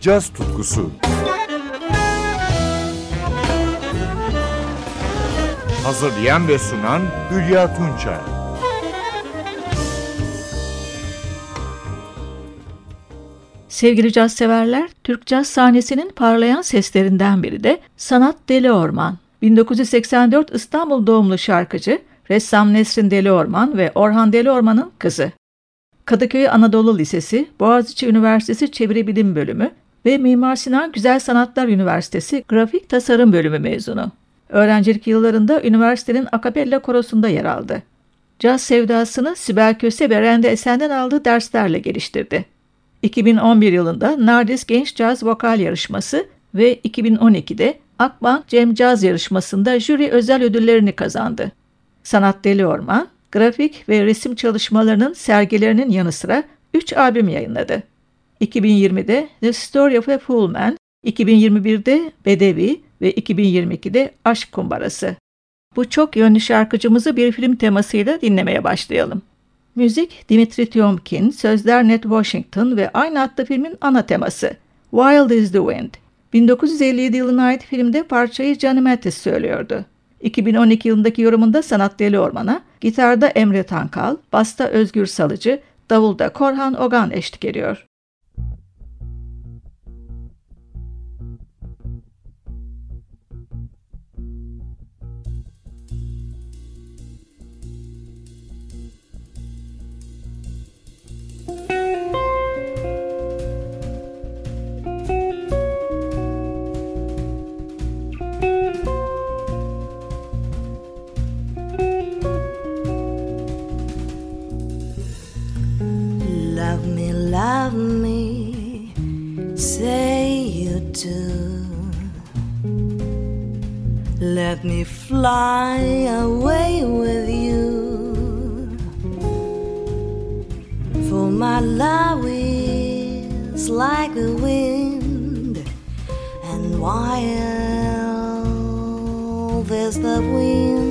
caz tutkusu. Hazırlayan ve sunan Hülya Tunçay. Sevgili caz severler, Türk caz sahnesinin parlayan seslerinden biri de Sanat Deli Orman. 1984 İstanbul doğumlu şarkıcı, ressam Nesrin Deli Orman ve Orhan Deli Orman'ın kızı. Kadıköy Anadolu Lisesi, Boğaziçi Üniversitesi Çeviri Bilim Bölümü ve Mimar Sinan Güzel Sanatlar Üniversitesi Grafik Tasarım Bölümü mezunu. Öğrencilik yıllarında üniversitenin akapella korosunda yer aldı. Caz sevdasını Sibel Köse ve Rende Esen'den aldığı derslerle geliştirdi. 2011 yılında Nardis Genç Caz Vokal Yarışması ve 2012'de Akbank Cem Caz Yarışması'nda jüri özel ödüllerini kazandı. Sanat Deli Orman, grafik ve resim çalışmalarının sergilerinin yanı sıra 3 albüm yayınladı. 2020'de The Story of a Fool Man, 2021'de Bedevi ve 2022'de Aşk Kumbarası. Bu çok yönlü şarkıcımızı bir film temasıyla dinlemeye başlayalım. Müzik Dimitri Tiomkin, sözler Ned Washington ve aynı adlı filmin ana teması Wild is the Wind. 1957 yılına ait filmde parçayı Johnny Mathis söylüyordu. 2012 yılındaki yorumunda Sanat Deli Orman'a, gitarda Emre Tankal, basta Özgür Salıcı, davulda Korhan Ogan eşlik ediyor. Let me fly away with you. For my love is like the wind, and wild is the wind.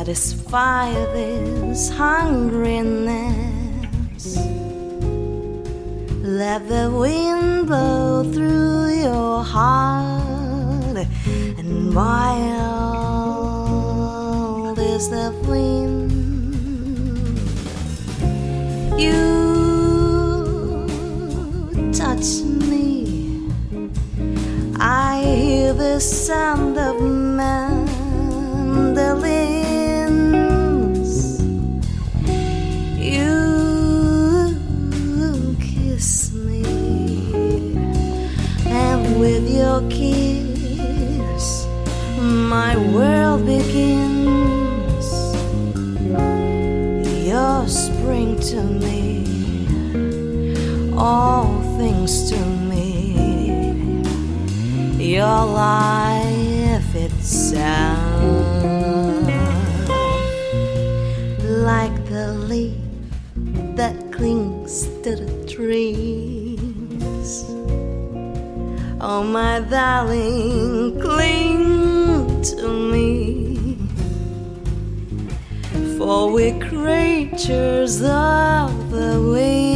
Satisfy this hungriness. Let the wind blow through your heart, and wild is the wind. You touch me, I hear the sound of mandolin. Your kiss, my world begins. Your spring to me, all things to me. Your life Oh, my darling, cling to me. For we're creatures of the wind,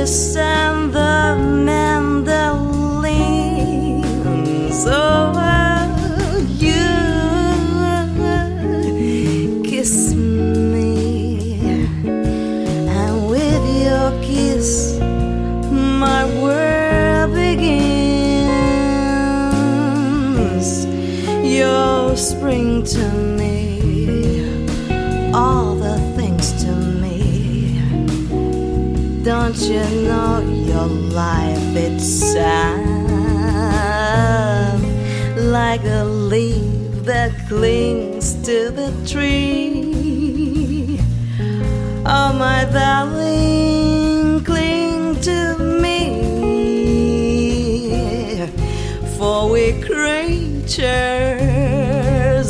kivers and clings to the tree? Oh, my darling, cling to me, for we're creatures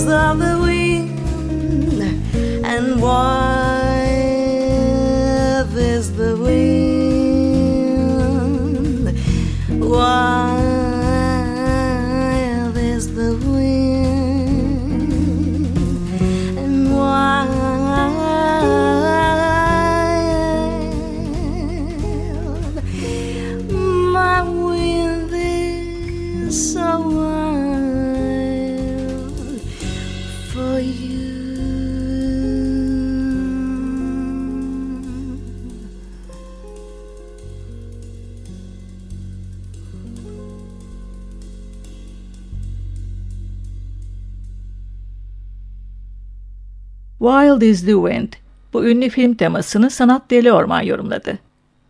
of the wind, and wild Wild is the Wind. Bu ünlü film temasını Sanat Deli Orman yorumladı.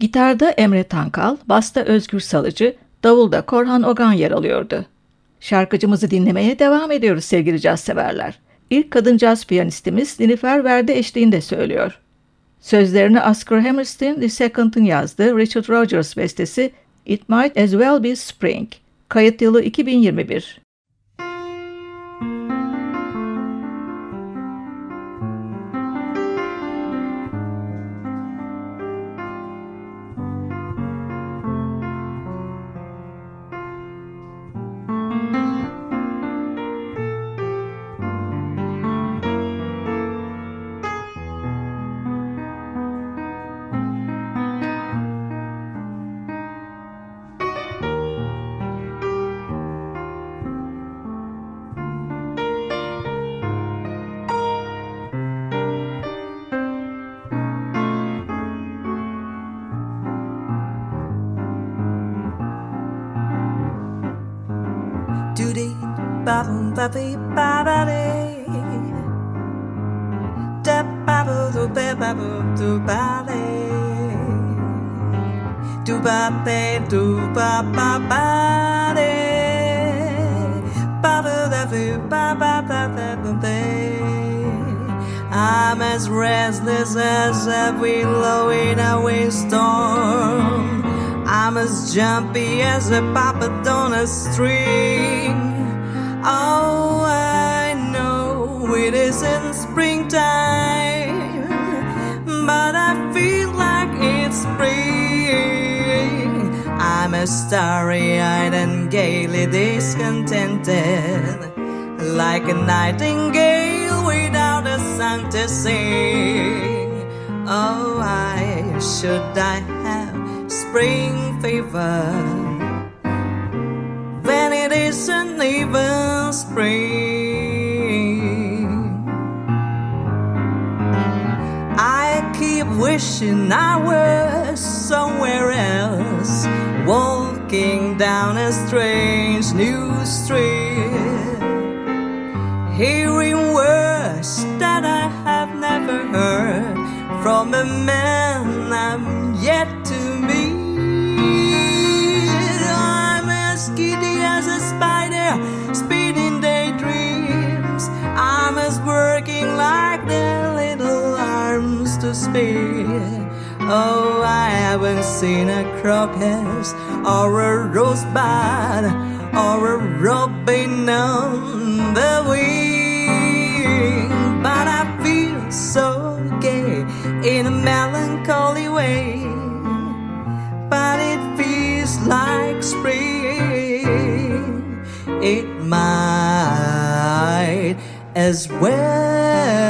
Gitarda Emre Tankal, basta Özgür Salıcı, davulda Korhan Ogan yer alıyordu. Şarkıcımızı dinlemeye devam ediyoruz sevgili caz severler. İlk kadın caz piyanistimiz Nilüfer Verde eşliğinde söylüyor. Sözlerini Oscar Hammerstein II'ın yazdığı Richard Rogers bestesi It Might As Well Be Spring. Kayıt yılı 2021. Doody ba boom ba bee ba ba dee. Da ba boo do ba ba boo do ba dee. Do ba ba do ba ba ba dee. Ba boo da boo ba ba ba ba ba dee. I'm as restless as every blowing away storm. I'm as jumpy as a puppet on a string. Oh, I know it isn't springtime, but I feel like it's spring. I'm as starry eyed and gaily discontented, like a nightingale without a song to sing. Oh, why should I have spring fever when it isn't even spring? I keep wishing I was somewhere else, walking down a strange new street, hearing words that I have never heard from a man speed. Oh, I haven't seen a crocus or a rosebud or a robin on the wing, but I feel so gay in a melancholy way. But it feels like spring. It might as well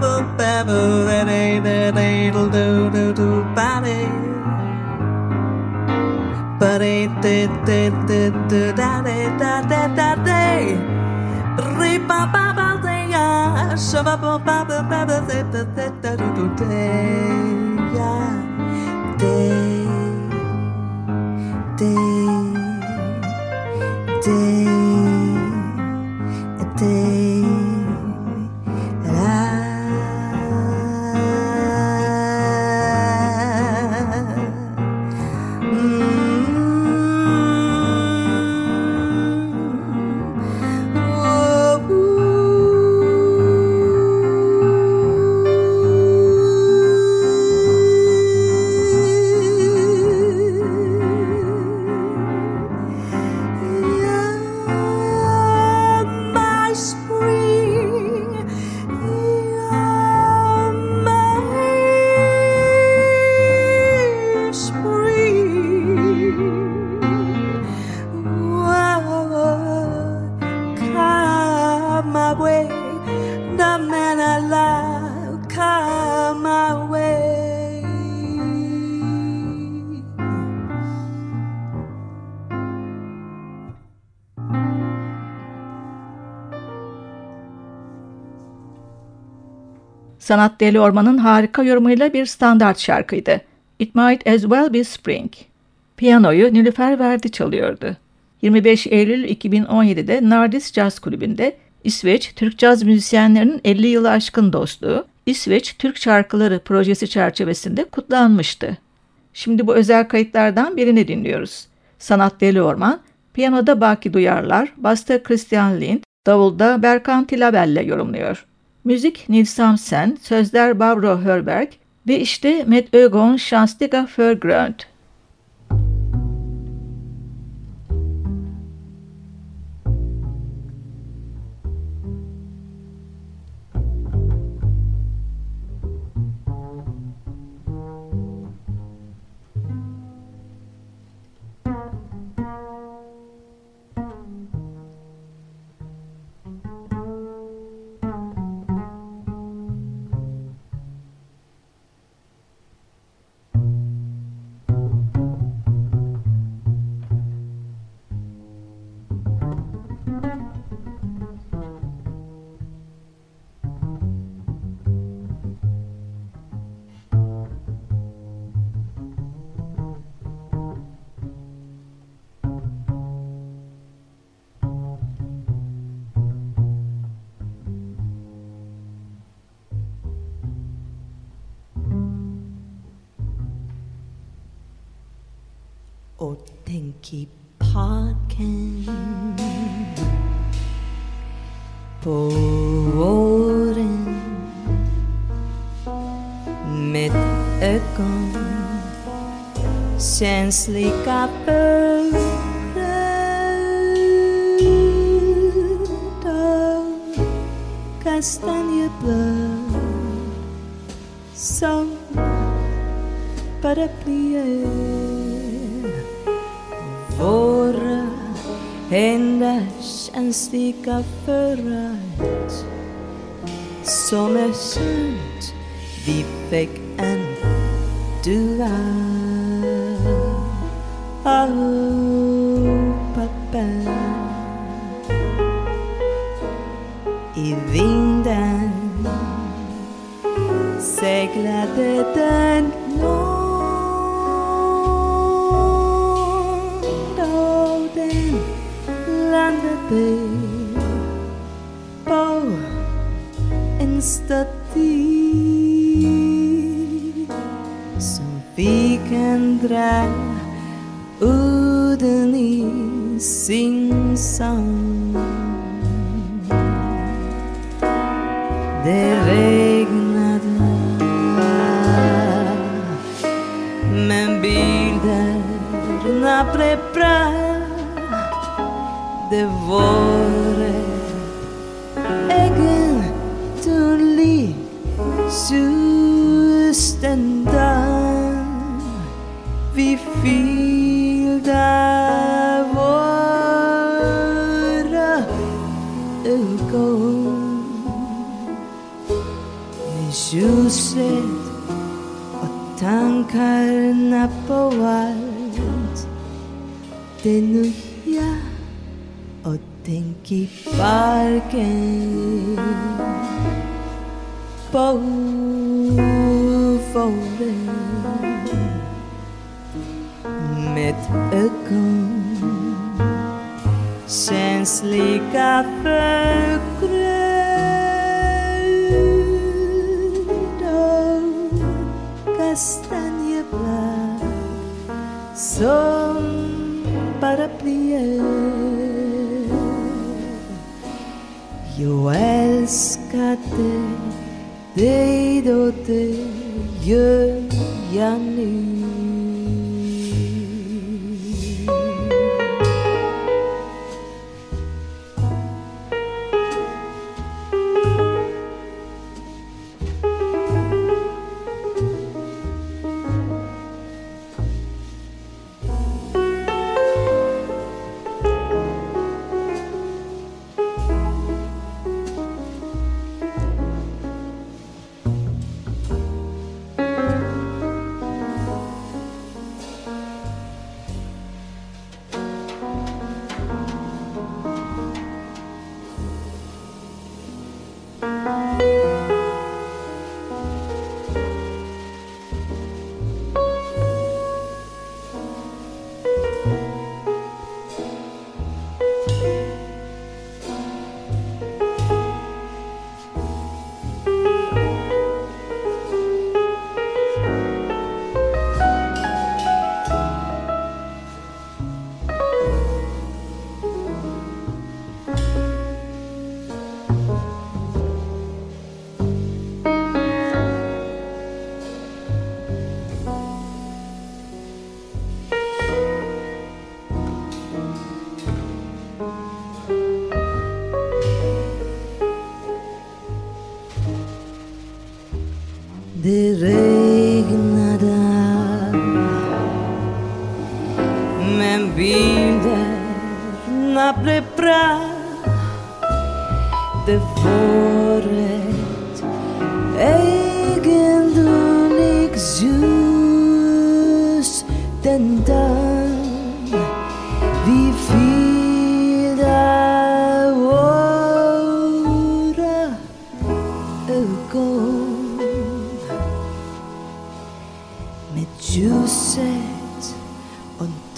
babble, babble, that a that addle do do do body. But ain't did did did do da da da da da day. Re ba ba ba day ya, shabba ba ba ba ba da da da da do do day. Sanat Deli Orman'ın harika yorumuyla bir standart şarkıydı. It Might As Well Be Spring. Piyanoyu Nilüfer Verdi çalıyordu. 25 Eylül 2017'de Nardis Jazz Kulübü'nde İsveç Türk caz müzisyenlerinin 50 yılı aşkın dostluğu İsveç Türk Şarkıları projesi çerçevesinde kutlanmıştı. Şimdi bu özel kayıtlardan birini dinliyoruz. Sanat Deli Orman, piyanoda Baki Duyarlar, basta Christian Lind, davulda Berkan Tilabelle yorumluyor. Müzik Nils Hamsen, sözler Barbro Hörberg ve işte Met Ögon Sjanstiga Förgrönt. den parken på våren med ögon känsliga för röd och kastanjeblå som våra händer känns lika förrätt Som är sant vi fick en duva av I vinden seglade den landade oh, på en staty som fick en dra udden i sin sång. Det regnade men bilderna blev bra det våre egentlig sus den dagen vi fyllde våra ögon med ljuset och tankarna på allt. Det nu tänk i parken på våren med ögon känns lika förgrönt och kastanjeblad som paraplyer Yo älskar dig, dig då dig gör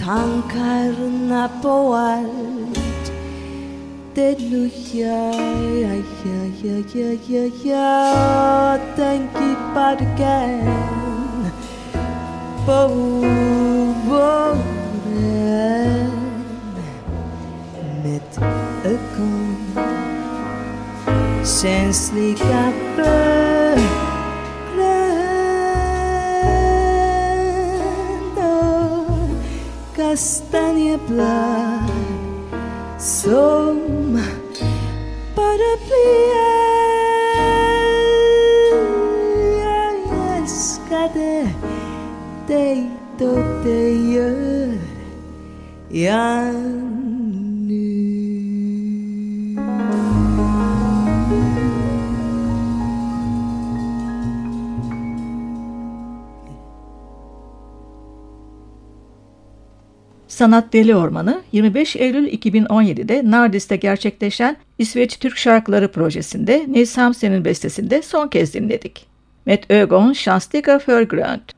tankarna på allt det nya. Ja, ja, ja, ja, ja, ja. Tänk i parken på våren med ögon känns kastanjeblad som paraplyer. Älskade dig då det gör Sanat Deli Ormanı 25 Eylül 2017'de Nardis'te gerçekleşen İsveç Türk Şarkıları projesinde Nils Hamsen'in bestesinde son kez dinledik. Met Ögon Şanstika Förgrönt.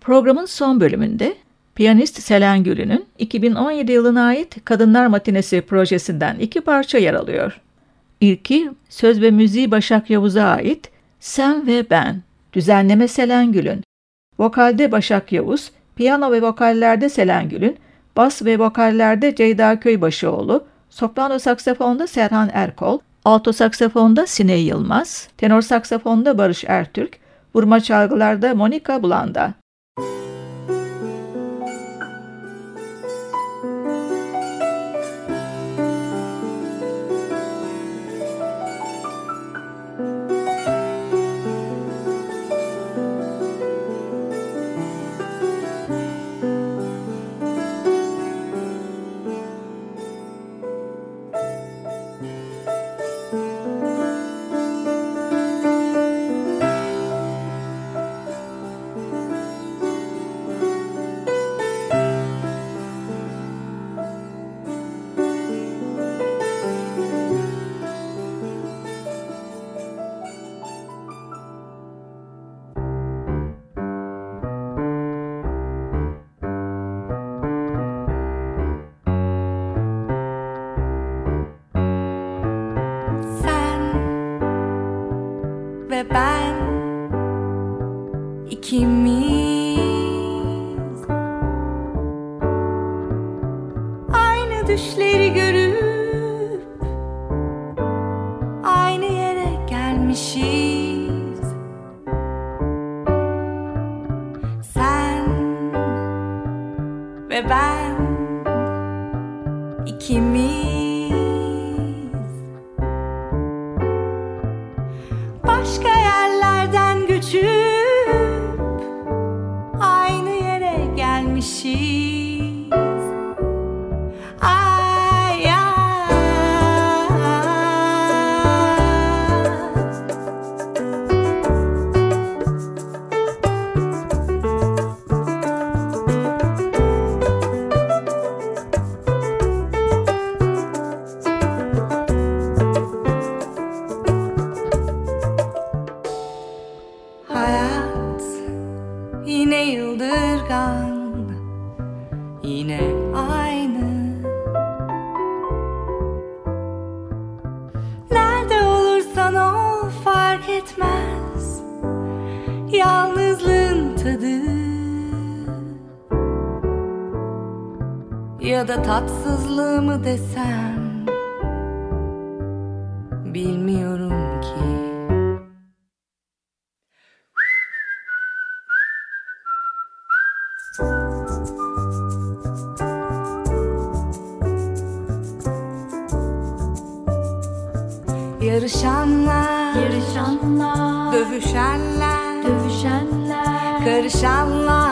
Programın son bölümünde piyanist Selen Gül'ünün 2017 yılına ait Kadınlar Matinesi projesinden iki parça yer alıyor. İlki söz ve müziği Başak Yavuz'a ait Sen ve Ben, düzenleme Selen Gül'ün, vokalde Başak Yavuz, piyano ve vokallerde Selen Gül'ün, bas ve vokallerde Ceyda Köybaşıoğlu, soprano saksafonda Serhan Erkol, alto saksafonda Sine Yılmaz, tenor saksafonda Barış Ertürk, vurma çalgılarda Monika Blanda. Ve ben ikimiz özledi Ya da tatsızlığı mı desem? Karışanlar,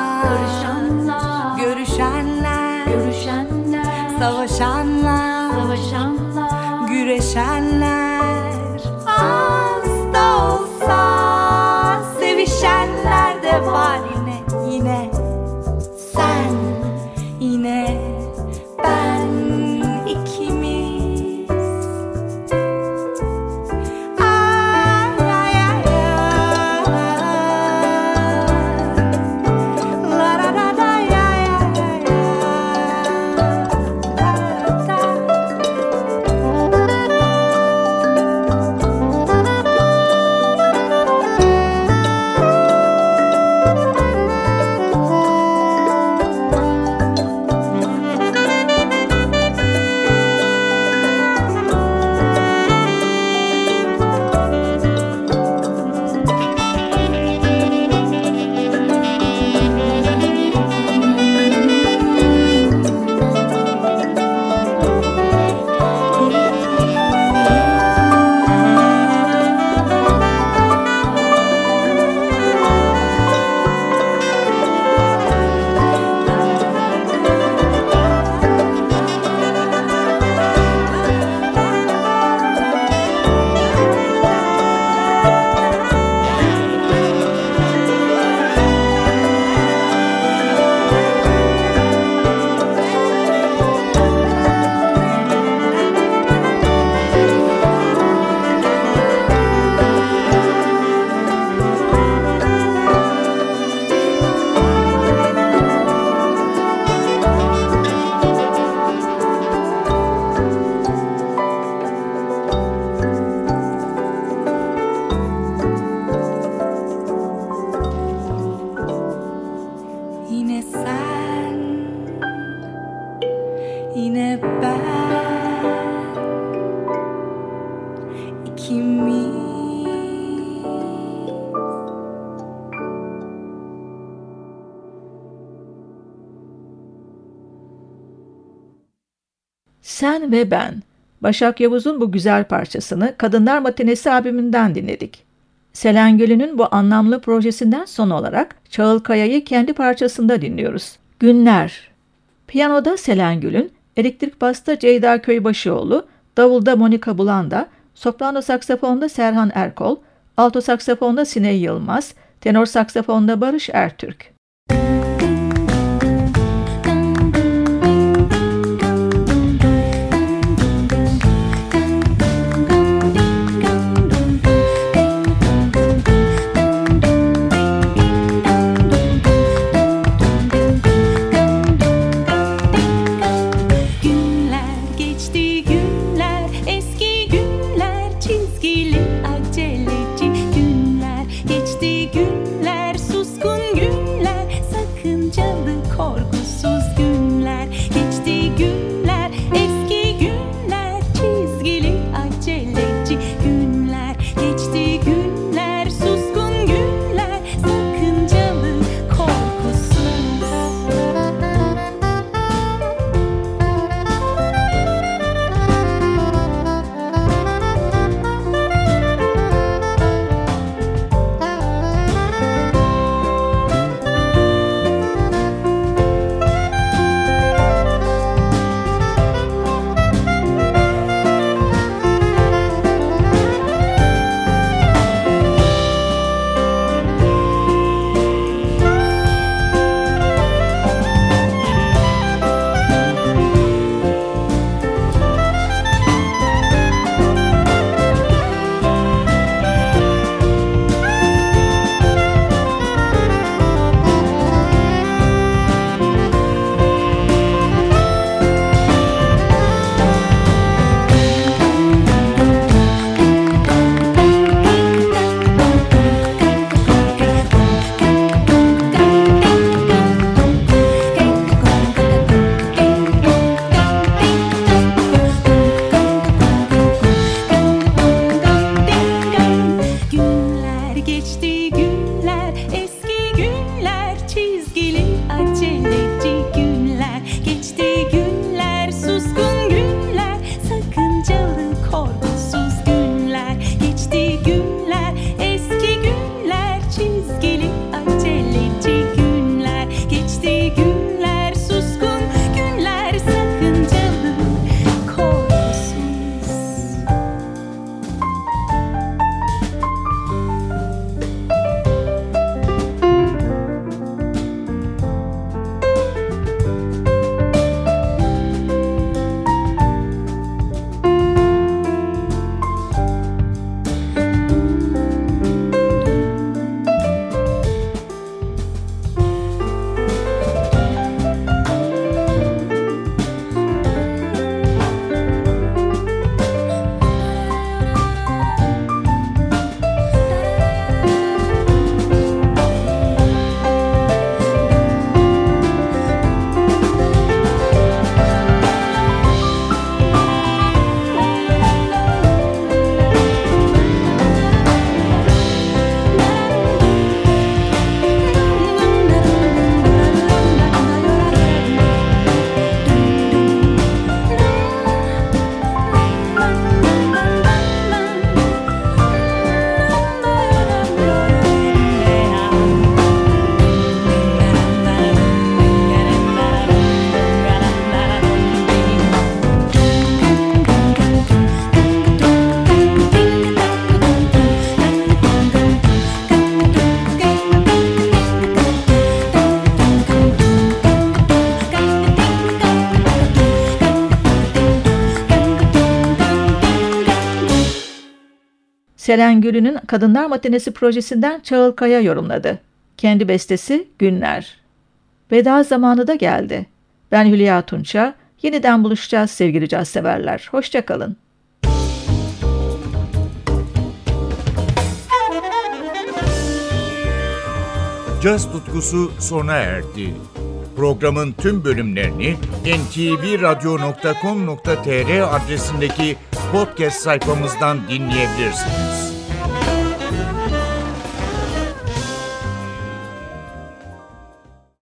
Ben. Başak Yavuz'un bu güzel parçasını Kadınlar Matinesi albümünden dinledik. Selen Gül'ünün bu anlamlı projesinden son olarak Çağıl Kaya'yı kendi parçasında dinliyoruz. Günler. Piyanoda Selen Gül'ün, elektrik basta Ceyda Köybaşıoğlu, davulda Monika Bulanda, soprano saksafonda Serhan Erkol, alto saksafonda Siney Yılmaz, tenor saksafonda Barış Ertürk. Selen Gül'ünün Kadınlar Matinesi projesinden Çağıl Kaya yorumladı. Kendi bestesi Günler. Veda zamanı da geldi. Ben Hülya Tunça. Yeniden buluşacağız sevgili caz severler. Hoşçakalın. Caz tutkusu sona erdi. Programın tüm bölümlerini ntvradio.com.tr adresindeki podcast sayfamızdan dinleyebilirsiniz.